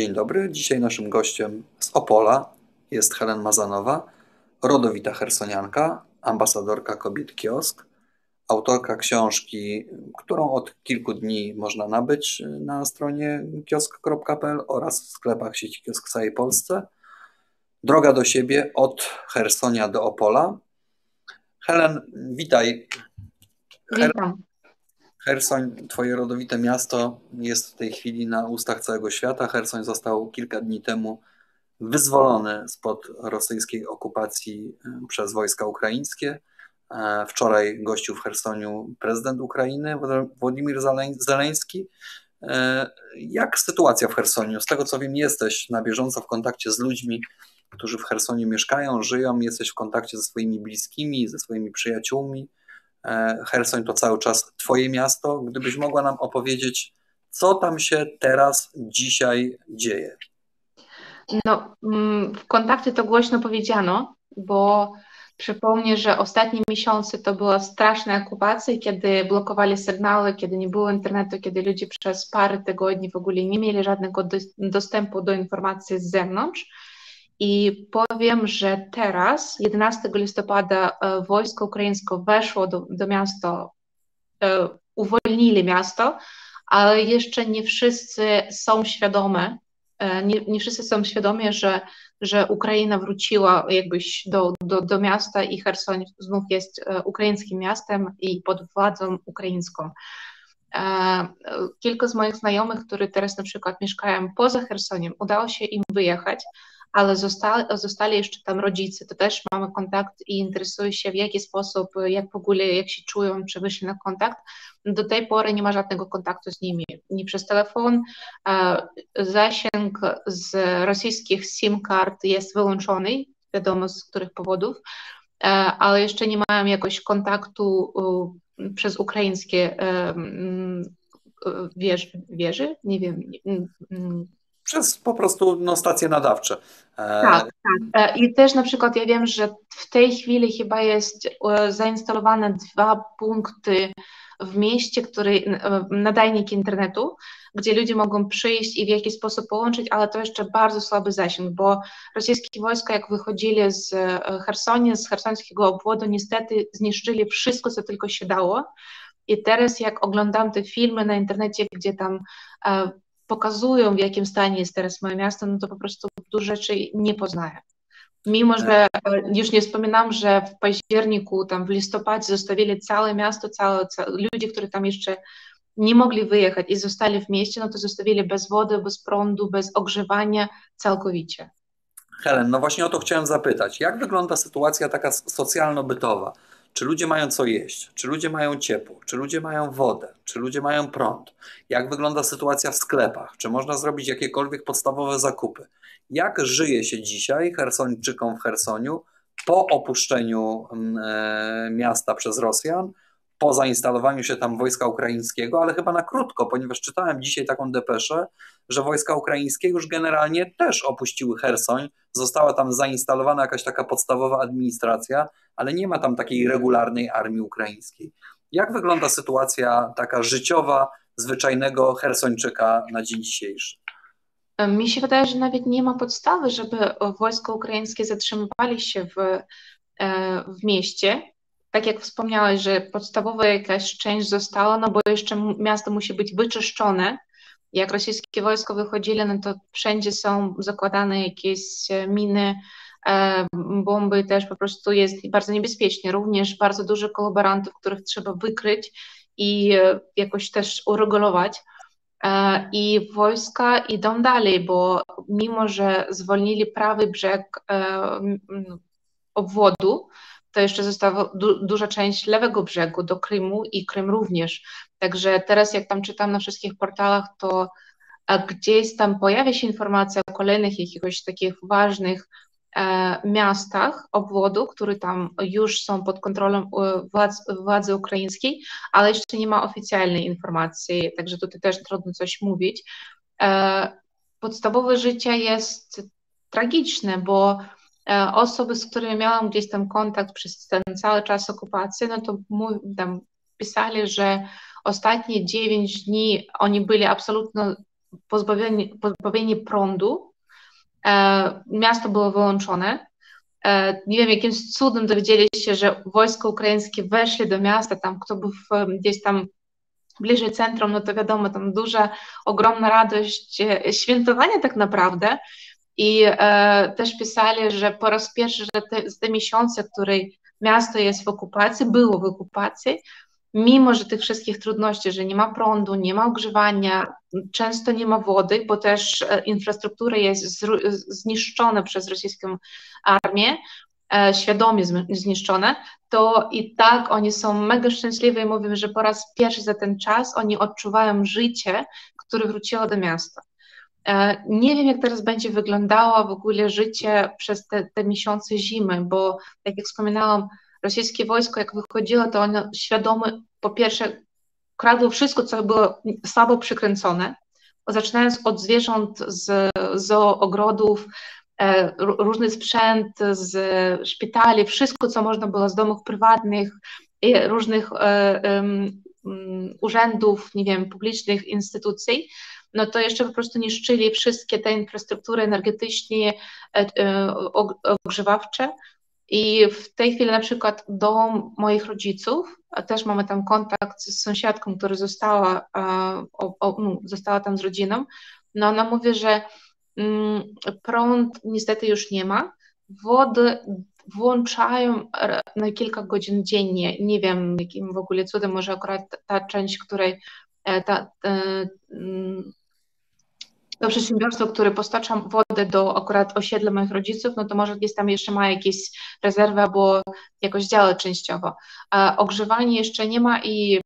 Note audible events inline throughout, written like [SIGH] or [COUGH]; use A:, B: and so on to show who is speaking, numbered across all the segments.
A: Dzień dobry. Dzisiaj naszym gościem z Opola jest Helen Mazanowa, rodowita hersonianka, ambasadorka Kobiet Kiosk, autorka książki, którą od kilku dni można nabyć na stronie kiosk.pl oraz w sklepach sieci kiosk w całej Polsce. Droga do siebie od Hersonia do Opola. Helen, witaj.
B: Witam.
A: Hersoń, twoje rodowite miasto, jest w tej chwili na ustach całego świata. Hersoń został kilka dni temu wyzwolony spod rosyjskiej okupacji e, przez wojska ukraińskie. E, wczoraj gościł w Hersoniu prezydent Ukrainy Władimir Zeleński. E, jak sytuacja w Hersoniu? Z tego co wiem, jesteś na bieżąco w kontakcie z ludźmi, którzy w Hersoniu mieszkają, żyją, jesteś w kontakcie ze swoimi bliskimi, ze swoimi przyjaciółmi. Hersoń to cały czas Twoje miasto. Gdybyś mogła nam opowiedzieć, co tam się teraz, dzisiaj dzieje?
B: No, mm, w kontakcie to głośno powiedziano, bo przypomnę, że ostatnie miesiące to była straszna okupacja, kiedy blokowali sygnały, kiedy nie było internetu, kiedy ludzie przez parę tygodni w ogóle nie mieli żadnego dostępu do informacji z zewnątrz. I powiem, że teraz, 11 listopada, e, wojsko ukraińskie weszło do, do miasta, e, uwolnili miasto, ale jeszcze nie wszyscy są świadome, e, nie, nie wszyscy są świadomi, że, że Ukraina wróciła jakbyś do, do, do miasta i Hersoń znów jest ukraińskim miastem i pod władzą ukraińską. Kilka z moich znajomych, którzy teraz na przykład mieszkają poza Hersoniem, udało się im wyjechać, ale zostali, zostali jeszcze tam rodzice, to też mamy kontakt i interesuje się w jaki sposób, jak w ogóle, jak się czują, czy wyszli na kontakt. Do tej pory nie ma żadnego kontaktu z nimi, nie przez telefon. Zasięg z rosyjskich SIM kart jest wyłączony, wiadomo z których powodów, ale jeszcze nie mają jakoś kontaktu przez ukraińskie wież, wieży, nie wiem,
A: przez po prostu no, stacje nadawcze.
B: E, tak, tak. E, I też na przykład ja wiem, że w tej chwili chyba jest e, zainstalowane dwa punkty w mieście, który, nadajnik internetu, gdzie ludzie mogą przyjść i w jakiś sposób połączyć, ale to jeszcze bardzo słaby zasięg, bo rosyjskie wojska, jak wychodzili z Hersonia, z hersońskiego obwodu, niestety zniszczyli wszystko, co tylko się dało. I teraz, jak oglądam te filmy na internecie, gdzie tam pokazują, w jakim stanie jest teraz moje miasto, no to po prostu dużo rzeczy nie poznaję. Mimo, że e, już nie wspominam, że w październiku, tam w listopadzie zostawili całe miasto, całe, całe ludzie, którzy tam jeszcze nie mogli wyjechać i zostali w mieście, no to zostawili bez wody, bez prądu, bez ogrzewania całkowicie.
A: Helen, no właśnie o to chciałem zapytać. Jak wygląda sytuacja taka socjalno-bytowa? Czy ludzie mają co jeść? Czy ludzie mają ciepło? Czy ludzie mają wodę? Czy ludzie mają prąd? Jak wygląda sytuacja w sklepach? Czy można zrobić jakiekolwiek podstawowe zakupy? Jak żyje się dzisiaj Hersończykom w Hersoniu po opuszczeniu mm, e, miasta przez Rosjan? Po zainstalowaniu się tam wojska ukraińskiego, ale chyba na krótko, ponieważ czytałem dzisiaj taką depeszę, że wojska ukraińskie już generalnie też opuściły Hersoń, została tam zainstalowana jakaś taka podstawowa administracja, ale nie ma tam takiej regularnej armii ukraińskiej. Jak wygląda sytuacja taka życiowa, zwyczajnego Hersończyka na dzień dzisiejszy?
B: Mi się wydaje, że nawet nie ma podstawy, żeby wojska ukraińskie zatrzymywali się w, e, w mieście, tak jak wspomniałeś, że podstawowa jakaś część została, no bo jeszcze miasto musi być wyczyszczone. Jak rosyjskie wojsko wychodzili, no to wszędzie są zakładane jakieś e, miny, e, bomby, też po prostu jest bardzo niebezpiecznie. Również bardzo dużo kolaborantów, których trzeba wykryć i e, jakoś też uregulować. I wojska idą dalej, bo mimo, że zwolnili prawy brzeg obwodu, to jeszcze została du duża część lewego brzegu do Krymu i Krym również. Także teraz jak tam czytam na wszystkich portalach, to gdzieś tam pojawia się informacja o kolejnych jakiegoś takich ważnych e, miastach obwodu, które tam już są pod kontrolą e, władz, władzy ukraińskiej, ale jeszcze nie ma oficjalnej informacji, także tutaj też trudno coś mówić. E, podstawowe życie jest tragiczne, bo osoby, z którymi miałam gdzieś tam kontakt przez ten cały czas okupacji, no to tam pisali, że ostatnie 9 dni oni byli absolutnie pozbawieni, pozbawieni prądu. Miasto było wyłączone. Nie wiem, jakimś cudem dowiedzieli się, że wojska ukraińskie weszli do miasta, tam kto był gdzieś tam bliżej centrum, no to wiadomo, tam duża, ogromna radość, świętowania tak naprawdę. I e, też pisali, że po raz pierwszy, że te, te miesiące, w której miasto jest w okupacji, było w okupacji, mimo że tych wszystkich trudności, że nie ma prądu, nie ma ogrzewania, często nie ma wody, bo też infrastruktura jest zniszczona przez rosyjską armię, świadomie zniszczone, to i tak oni są mega szczęśliwi i mówią, że po raz pierwszy za ten czas oni odczuwają życie, które wróciło do miasta. Nie wiem, jak teraz będzie wyglądało w ogóle życie przez te, te miesiące zimy, bo tak jak wspominałam, rosyjskie wojsko, jak wychodziło, to ono świadomie, po pierwsze, kradło wszystko, co było słabo przykręcone, zaczynając od zwierząt z, z ogrodów, e, różny sprzęt z szpitali, wszystko, co można było z domów prywatnych, różnych e, urzędów, nie wiem, publicznych instytucji, no to jeszcze po prostu niszczyli wszystkie te infrastruktury energetyczne, e, ogrzewawcze, i w tej chwili na przykład dom moich rodziców, też mamy tam kontakt z sąsiadką, która została, o, o, no, została tam z rodziną, no ona mówi, że mm, prąd niestety już nie ma, wody włączają na kilka godzin dziennie. Nie wiem, jakim w ogóle cudem, może akurat ta część, której e, ta, ta, mm, to przedsiębiorstwo, które postacza wodę do akurat osiedla moich rodziców, no to może gdzieś tam jeszcze ma jakieś rezerwy albo jakoś działa częściowo. A ogrzewanie jeszcze nie ma i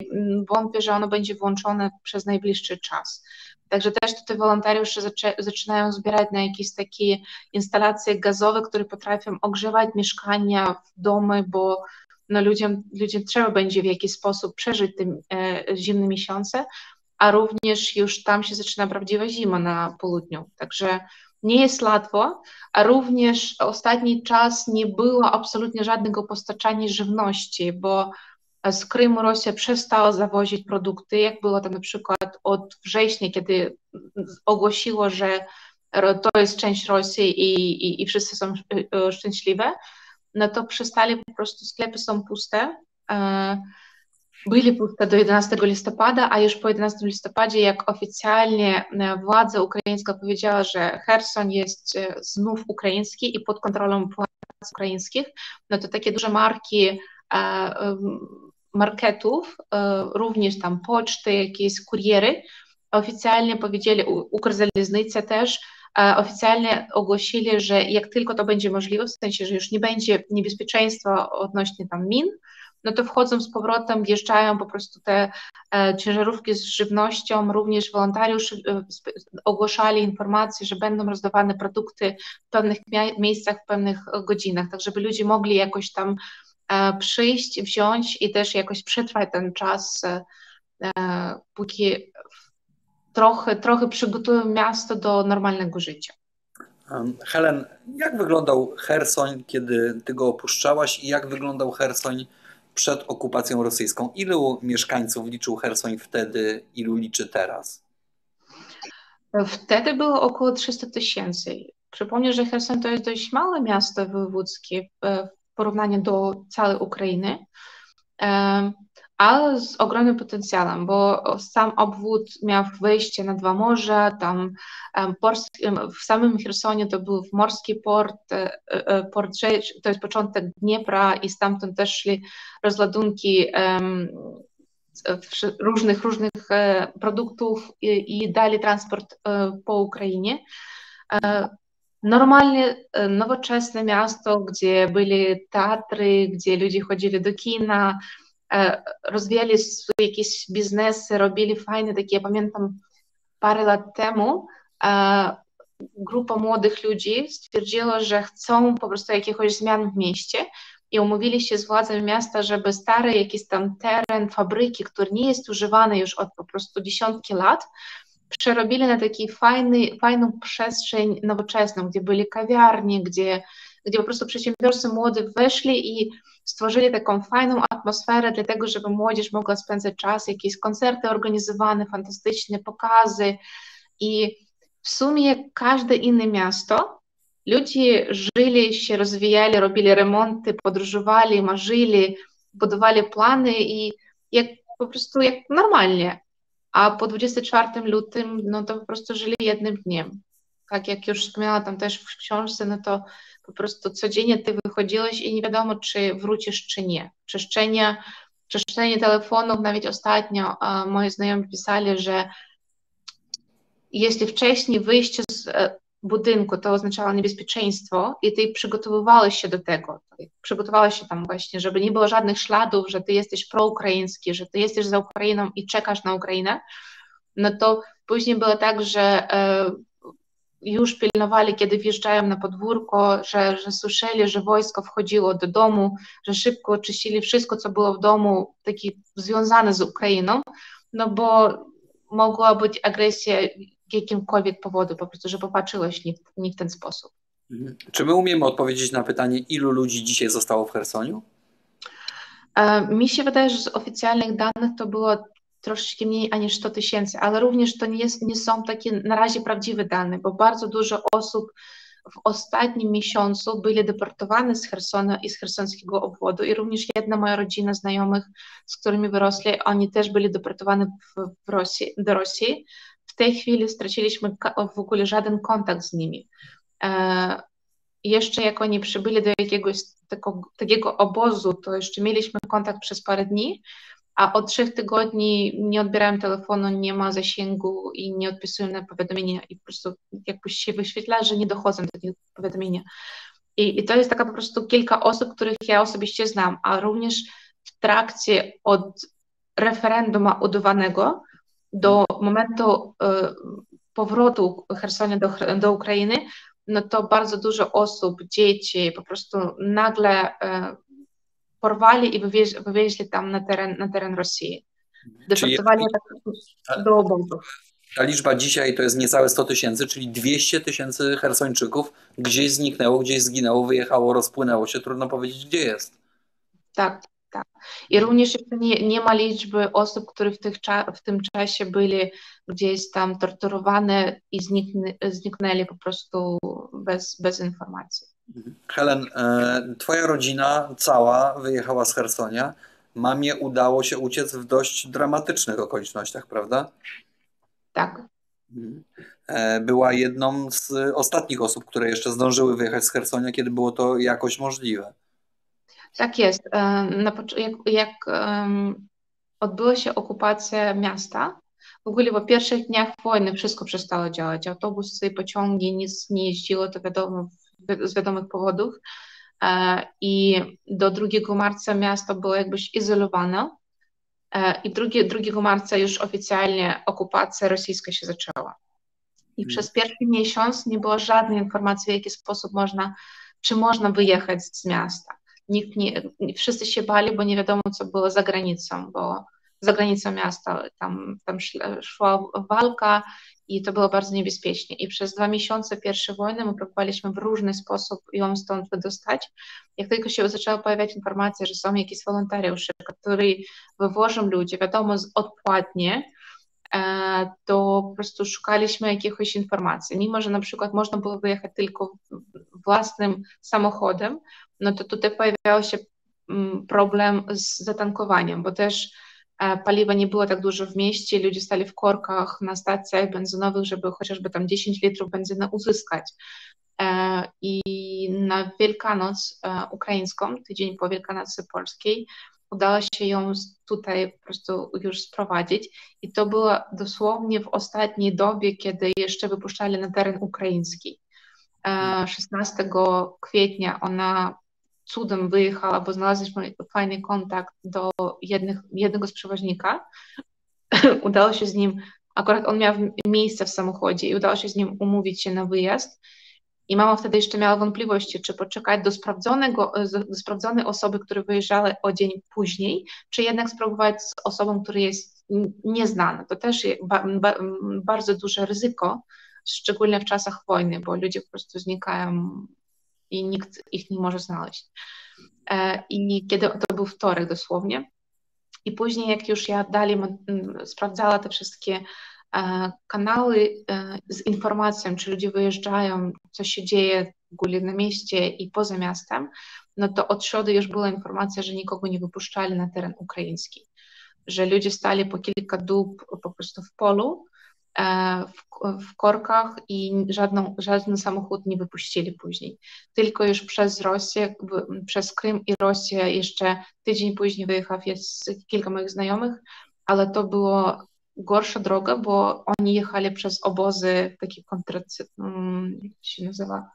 B: wątpię, że ono będzie włączone przez najbliższy czas. Także też tutaj wolontariusze zaczynają zbierać na jakieś takie instalacje gazowe, które potrafią ogrzewać mieszkania, domy, bo no ludziom, ludziom trzeba będzie w jakiś sposób przeżyć te e, zimne miesiące, a również już tam się zaczyna prawdziwa zima na południu. Także nie jest łatwo, a również ostatni czas nie było absolutnie żadnego postачania żywności, bo z Krymu Rosja przestała zawozić produkty, jak było to na przykład od września, kiedy ogłosiło, że to jest część Rosji i, i, i wszyscy są e, szczęśliwe, no to przestali po prostu, sklepy są puste. Byli puste do 11 listopada, a już po 11 listopadzie, jak oficjalnie e, władza ukraińska powiedziała, że Herson jest e, znów ukraiński i pod kontrolą władz ukraińskich, no to takie duże marki e, marketów, również tam poczty, jakieś kuriery, oficjalnie powiedzieli, Ukrzaliznycja też, oficjalnie ogłosili, że jak tylko to będzie możliwe, w sensie, że już nie będzie niebezpieczeństwa odnośnie tam min, no to wchodzą z powrotem, wjeżdżają po prostu te e, ciężarówki z żywnością, również wolontariusze e, ogłaszali informacje, że będą rozdawane produkty w pewnych miejscach, w pewnych godzinach, tak żeby ludzie mogli jakoś tam e, przyjść, wziąć i też jakoś przetrwać ten czas, póki trochę, trochę przygotują miasto do normalnego życia.
A: Helen, jak wyglądał Hersoń, kiedy ty go opuszczałaś i jak wyglądał Hersoń przed okupacją rosyjską. Ilu mieszkańców liczył Hersoń wtedy, ilu liczy teraz?
B: Wtedy było około 300 tysięcy. Przypomnę, że Hersoń to jest dość małe miasto wojewódzkie w porównaniu do całej Ukrainy ale z ogromnym potencjałem, bo sam obwód miał wejście na dwa morza, tam w samym Chersonie to był morski port, e, e, port to jest początek Dniepra i stamtąd też szli rozładunki różnych, różnych e, produktów i, i transport po Ukrainie. Normalnie nowoczesne miasto, gdzie byli teatry, gdzie ludzie chodzili do kina, rozwijali swoje jakieś biznesy, robili fajne takie, pamiętam parę lat temu e, grupa młodych ludzi stwierdziła, że chcą po prostu jakiegoś zmian w mieście i umówili się z władzami miasta, żeby stary jakiś tam teren, fabryki, który nie jest używany już od po prostu dziesiątki lat, przerobili na taki fajny, fajną przestrzeń nowoczesną, gdzie byli kawiarnie, gdzie, gdzie po prostu przedsiębiorcy młodzi weszli i stworzyli taką fajną atmosferę dlatego, żeby młodzież mogła spędzać czas, jakieś koncerty organizowane, fantastyczne pokazy I w sumie każde inne miasto, ludzie żyli się, rozwijali, robili remonty, podróżowali, marzyli, budowali plany i jak po prostu jak normalnie. A po 24 lutym, no to po prostu żyli jednym dniem. Tak jak już wspomniałam tam też w książce, no to po prostu codziennie ty wychodziłeś i nie wiadomo, czy wrócisz, czy nie. Czyszczenie, czyszczenie telefonów, nawet ostatnio moi znajomi pisali, że jeśli wcześniej wyjście z e, budynku to oznaczało niebezpieczeństwo i ty przygotowywałeś się do tego, przygotowałeś się tam właśnie, żeby nie było żadnych śladów, że ty jesteś proukraiński, że ty jesteś za Ukrainą i czekasz na Ukrainę, no to później było tak, że e, już pilnowali, kiedy wjeżdżają na podwórko, że, że słyszeli, że wojsko wchodziło do domu, że szybko oczyścili wszystko, co było w domu, taki związane z Ukrainą, no bo mogła być agresja jakimkolwiek powodu, po prostu, że popatrzyłeś nie, nie w ten sposób.
A: Czy my umiemy odpowiedzieć na pytanie, ilu ludzi dzisiaj zostało w Chersoniu?
B: E, mi się wydaje, że z oficjalnych danych to było troszeczkę mniej aniż 100 tysięcy, ale również to nie, jest, nie są takie na razie prawdziwe dane, bo bardzo dużo osób w ostatnim miesiącu byli deportowane z Chersona i z chersonskiego obwodu i również jedna moja rodzina znajomych, z którymi wyrosli, oni też byli deportowani w, w Rosji, do Rosji. W tej chwili straciliśmy w ogóle żaden kontakt z nimi. E, jeszcze jak oni przybyli do jakiegoś takiego obozu, to jeszcze mieliśmy kontakt przez parę dni, a od trzech tygodni nie odbierałem telefonu, nie ma zasięgu i nie odpisuję na powiadomienia i po prostu jakby się wyświetla, że nie dochodzą do takiego powiadomienia. I, I, to jest taka po prostu kilka osób, których ja osobiście znam, a również w trakcie od referendum udawanego do momentu y, powrotu Hersonia do, do Ukrainy, no to bardzo dużo osób, dzieci po prostu nagle y, porwali i wywieźli, wywieźli tam na teren, na teren Rosji. Deportowali tak do obozów.
A: Ta liczba dzisiaj to jest niecałe 100 tysięcy, czyli 200 tysięcy Hersończyków gdzieś zniknęło, gdzieś zginęło, wyjechało, rozpłynęło się, trudno powiedzieć, gdzie jest.
B: Tak, tak. I również nie, nie ma liczby osób, które w, tych, w tym czasie byli gdzieś tam torturowane i zniknę, zniknęli po prostu bez, bez informacji.
A: Helen, e, twoja rodzina cała wyjechała z Hersonia. Mamie udało się uciec w dość dramatycznych okolicznościach, prawda?
B: Tak.
A: Mhm. E, była jedną z ostatnich osób, które jeszcze zdążyły wyjechać z Hersonia, kiedy było to jakoś możliwe.
B: Tak jest. E, jak, jak odbyła się okupacja miasta, w ogóle po pierwszych dniach wojny wszystko przestało działać. Autobusy, pociągi, nic nie jeździło, to wiadomo, z wiadomych powodów. E, I do 2 marca miasto było jakby izolowane. E, I 2, 2 marca już oficjalnie okupacja rosyjska się zaczęła. I hmm. przez pierwszy miesiąc nie było żadnej informacji, w jaki sposób można, czy można wyjechać z miasta. Nikt nie, wszyscy się bali, bo nie wiadomo, co było za granicą, bo za granicą miasta tam, tam szła walka i to było bardzo niebezpiecznie. I przez dwa miesiące pierwszej wojny my próbowaliśmy w różny sposób ją stąd wydostać. Jak tylko się zaczęła pojawiać informacja, że są jakieś wolontariusze, którzy wywożą ludzi, wiadomo, odpłatnie, e, to po prostu szukaliśmy jakichś informacji. Mimo, że na przykład można było wyjechać tylko własnym samochodem, no to tutaj pojawiał się mm, problem z zatankowaniem, bo też paliwa nie było tak dużo w mieście, ludzie stali w korkach na stacjach benzynowych, żeby chociażby tam 10 litrów benzyny uzyskać. E, I na Wielkanoc e, ukraińską, tydzień po Wielkanocy polskiej, udało się ją tutaj po prostu już sprowadzić. I to było dosłownie w ostatniej dobie, kiedy jeszcze wypuszczali na teren ukraiński. 16 kwietnia ona cudem wyjechała, bo znaleźliśmy fajny kontakt do jednych, jednego z przewoźnika. [LAUGHS] udało się z nim, akurat on miał miejsce w samochodzie i udało się z nim umówić się na wyjazd. I mama wtedy jeszcze miała wątpliwości, czy poczekać do, sprawdzonego, do sprawdzonej osoby, która wyjeżdżała o dzień później, czy jednak spróbować z osobą, która jest nieznana. To też jest ba, ba, bardzo duże ryzyko, szczególnie w czasach wojny, bo ludzie po prostu znikają i nikt ich nie może znaleźć. E, I kiedy to był wtorek dosłownie. I później, jak już ja dalej sprawdzała te wszystkie kanały z informacją, czy ludzie wyjeżdżają, co się dzieje w ogóle na mieście i poza miastem, no to od środy już była informacja, że nikogo nie wypuszczali na teren ukraiński, że ludzie stali po kilka dób po prostu w polu, w, w korkach i żadną, żaden samochód nie wypuścili później. Tylko już przez Rosję, przez Krym i Rosję jeszcze tydzień później wyjechał jest kilka moich znajomych, ale to było gorsza droga, bo oni jechali przez obozy takie kontracy... Mm, jak się nazywa?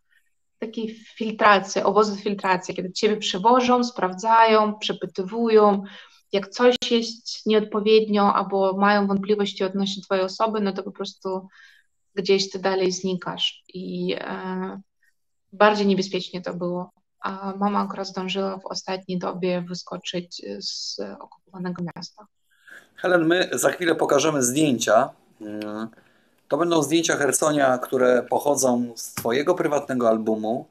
B: Takie filtracje, obozy filtracji, kiedy ciebie przywożą, sprawdzają, przepytywują, jak coś jest nieodpowiednio albo mają wątpliwości odnośnie twojej osoby, no to po prostu gdzieś ty dalej znikasz i e, bardziej niebezpiecznie to było. A mama akurat zdążyła w ostatniej dobie wyskoczyć z okupowanego miasta.
A: Helen, my za chwilę pokażemy zdjęcia. To będą zdjęcia Hersonia, które pochodzą z Twojego prywatnego albumu.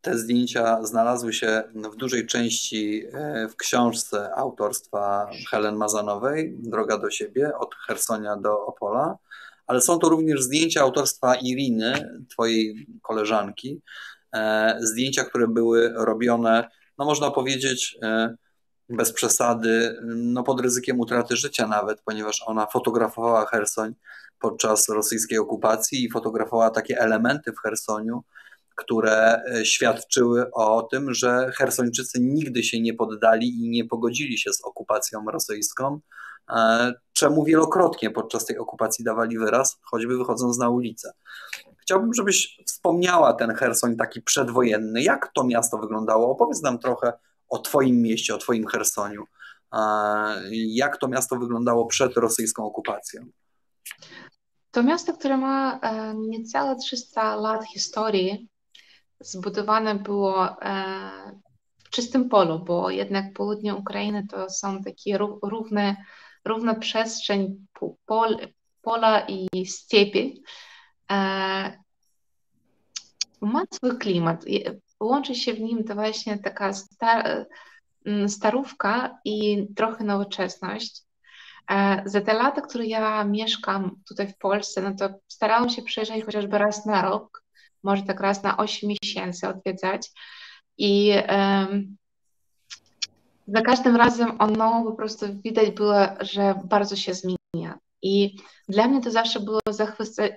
A: Te zdjęcia znalazły się w dużej części e, w książce autorstwa Helen Mazanowej, Droga do siebie, od Hersonia do Opola, ale są to również zdjęcia autorstwa Iriny, Twojej koleżanki. E, zdjęcia, które były robione, no można powiedzieć, e, bez przesady, no pod ryzykiem utraty życia nawet, ponieważ ona fotografowała Hersoń podczas rosyjskiej okupacji i fotografowała takie elementy w Hersoniu, które e, świadczyły o tym, że Hersończycy nigdy się nie poddali i nie pogodzili się z okupacją rosyjską, e, czemu wielokrotnie podczas tej okupacji dawali wyraz, choćby wychodząc na ulicę. Chciałbym, żebyś wspomniała ten Hersoń taki przedwojenny. Jak to miasto wyglądało? Opowiedz nam trochę o Twoim mieście, o Twoim Hersoniu. E, jak to miasto wyglądało przed rosyjską okupacją?
B: To miasto, które ma niecałe 300 lat historii, zbudowane było e, w czystym polu, bo jednak południe Ukrainy to są takie równe, równa przestrzeń pol, pola i stepy. E, ma swój klimat. Łączy się w nim to właśnie taka star, starówka i trochę nowoczesność. E, za te lata, które ja mieszkam tutaj w Polsce, no to starałam się przyjeżdżać chociażby raz na rok może tak raz na 8 miesięcy odwiedzać. I um, za każdym razem ono po prostu widać było, że bardzo się zmienia. I dla mnie to zawsze było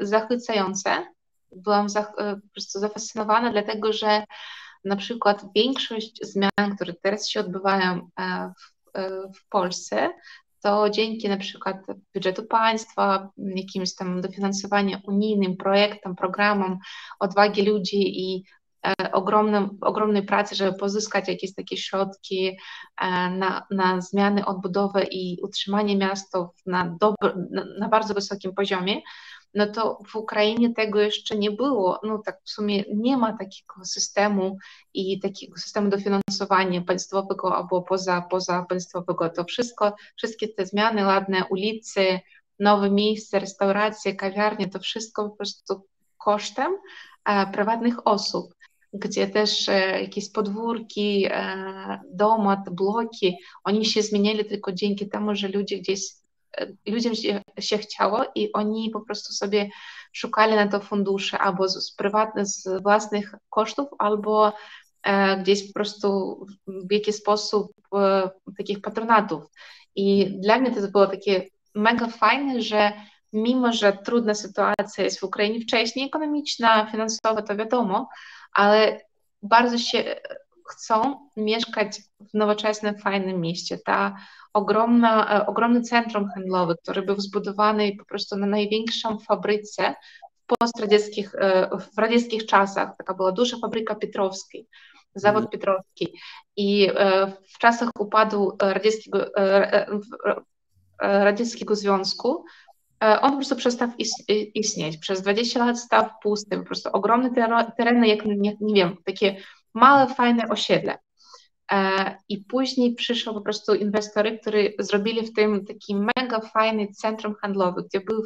B: zachwycające. Byłam zach po prostu zafascynowana, dlatego że na przykład większość zmian, które teraz się odbywają e, w, e, w Polsce, to dzięki na przykład budżetu państwa, jakimś tam dofinansowaniu unijnym, projektom, programom, odwagi ludzi i e, ogromnym, ogromnej pracy, żeby pozyskać jakieś takie środki e, na, na zmiany, odbudowę i utrzymanie miasta na, na, na bardzo wysokim poziomie, no to w Ukrainie tego jeszcze nie było. No tak w sumie nie ma takiego systemu i takiego systemu dofinansowania państwowego albo poza, poza państwowego. To wszystko, wszystkie te zmiany, ładne ulice, nowe miejsca, restauracje, kawiarnie, to wszystko po prostu kosztem e, prywatnych osób gdzie też e, jakieś podwórki, e, domat, bloki, oni się zmieniali tylko dzięki temu, że ludzie gdzieś ludziom się, się chciało i oni po prostu sobie szukali na to fundusze albo z, prywatnych, z własnych kosztów, albo e, gdzieś po prostu w jakiś sposób e, takich patronatów. I dla mnie to było takie mega fajne, że mimo, że trudna sytuacja jest w Ukrainie wcześniej, ekonomiczna, finansowa, to wiadomo, ale bardzo się chcą mieszkać w nowoczesnym, fajnym mieście. Ta ogromna, e, ogromny centrum handlowy, który był zbudowany po prostu na największą fabryce w postradzieckich, e, w radzieckich czasach. Taka była duża fabryka Pietrowskiej, zawód mm. Pietrowski. I e, w czasach upadu radzieckiego, radzieckiego Związku on po prostu przestał istnieć. Przez 20 lat stał pusty, po prostu ogromne tereny, jak nie, nie wiem, takie małe, fajne osiedle. E, I później przyszło po prostu inwestory, którzy zrobili w tym taki mega fajny centrum handlowy, gdzie był,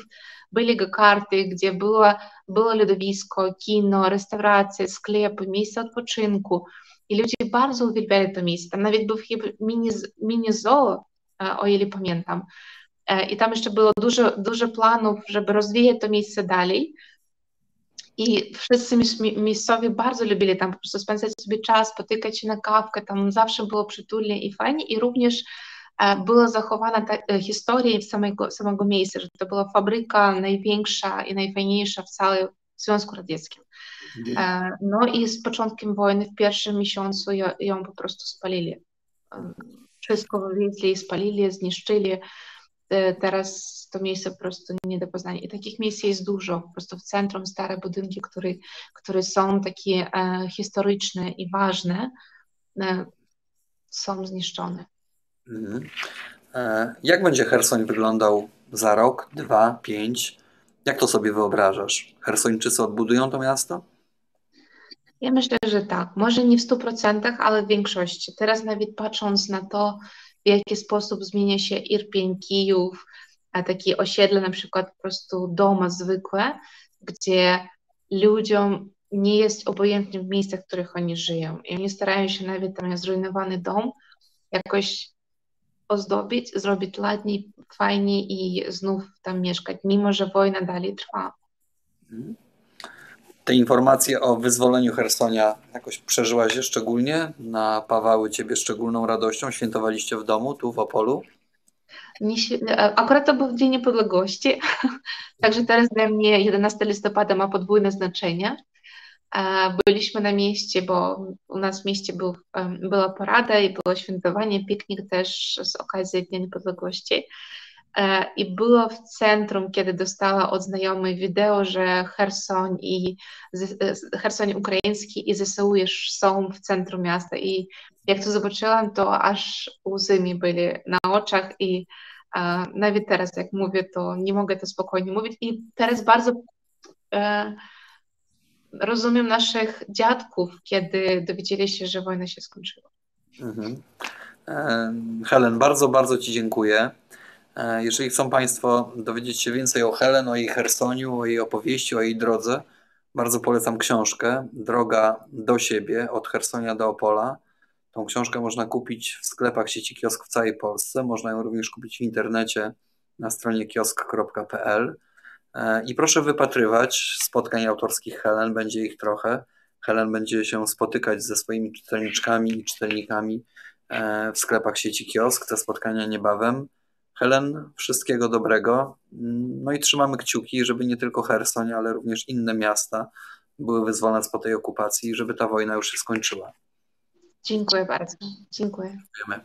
B: byli go-karty, gdzie było, było lodowisko, kino, restauracje, sklepy, miejsca odpoczynku. I ludzie bardzo uwielbiali to miejsce. Tam nawet był chyba mini, mini zoo, e, o ile pamiętam. I tam jeszcze było dużo, dużo planów, żeby rozwijać to miejsce dalej. I wszyscy miejscowi bardzo lubili tam po prostu spędzać sobie czas, spotykać się na kawkę, tam zawsze było przytulnie i fajnie. I również była zachowana ta historia samego, samego miejsca, że to była fabryka największa i najfajniejsza w całym Związku Radzieckim. No i z początkiem wojny w pierwszym miesiącu ją po prostu spalili. Wszystko wywieźli, spalili, zniszczyli. Teraz to miejsce po prostu nie do poznania. I takich miejsc jest dużo. Po prostu w centrum stare budynki, które, które są takie e, historyczne i ważne, e, są zniszczone.
A: Mhm. E, jak będzie Hersoń wyglądał za rok, dwa, pięć? Jak to sobie wyobrażasz? Hersończycy odbudują to miasto?
B: Ja myślę, że tak. Może nie w 100%, ale w większości. Teraz nawet patrząc na to, w jaki sposób zmienia się Irpień, Kijów, a takie osiedle, na przykład po prostu domy zwykłe, gdzie ludziom nie jest obojętnie w miejscach, w których oni żyją. I oni starają się nawet tam zrujnowany dom jakoś ozdobić, zrobić ładniej, fajniej i znów tam mieszkać, mimo że wojna dalej trwa.
A: Te informacje o wyzwoleniu Hersonia jakoś przeżyłaś je szczególnie? Napawały ciebie szczególną radością? Świętowaliście w domu, tu w Opolu?
B: Akurat to był Dzień Niepodległości, [LAUGHS] także teraz dla mnie 11 listopada ma podwójne znaczenie. Byliśmy na mieście, bo u nas w mieście był, była porada i było świętowanie, piknik też z okazji Dnia Niepodległości. E, I było w centrum, kiedy dostała od znajomych wideo, że Hersoń i Hersoń ukraiński i ZSU już są w centrum miasta. I jak to zobaczyłam, to aż łzy mi byli na oczach i a, nawet teraz, jak mówię, to nie mogę to spokojnie mówić. I teraz bardzo e, rozumiem naszych dziadków, kiedy dowiedzieli się, że wojna się skończyła. Mhm.
A: Helen, bardzo, bardzo Ci dziękuję. E, jeżeli chcą Państwo dowiedzieć się więcej o Helen, o jej Hersoniu, o jej opowieści, o jej drodze, bardzo polecam książkę Droga do siebie od Hersonia do Opola. Tą książkę można kupić w sklepach sieci kiosk w całej Polsce. Można ją również kupić w internecie na stronie kiosk.pl. E, I proszę wypatrywać spotkań autorskich Helen, będzie ich trochę. Helen będzie się spotykać ze swoimi czytelniczkami i czytelnikami e, w sklepach sieci kiosk. Te spotkania niebawem. Helen, wszystkiego dobrego. No i trzymamy kciuki, żeby nie tylko Hersoń, ale również inne miasta były wyzwolone z po tej okupacji, żeby ta wojna już się skończyła.
B: Dziękuję bardzo. Dziękuję.
A: Dziękujemy.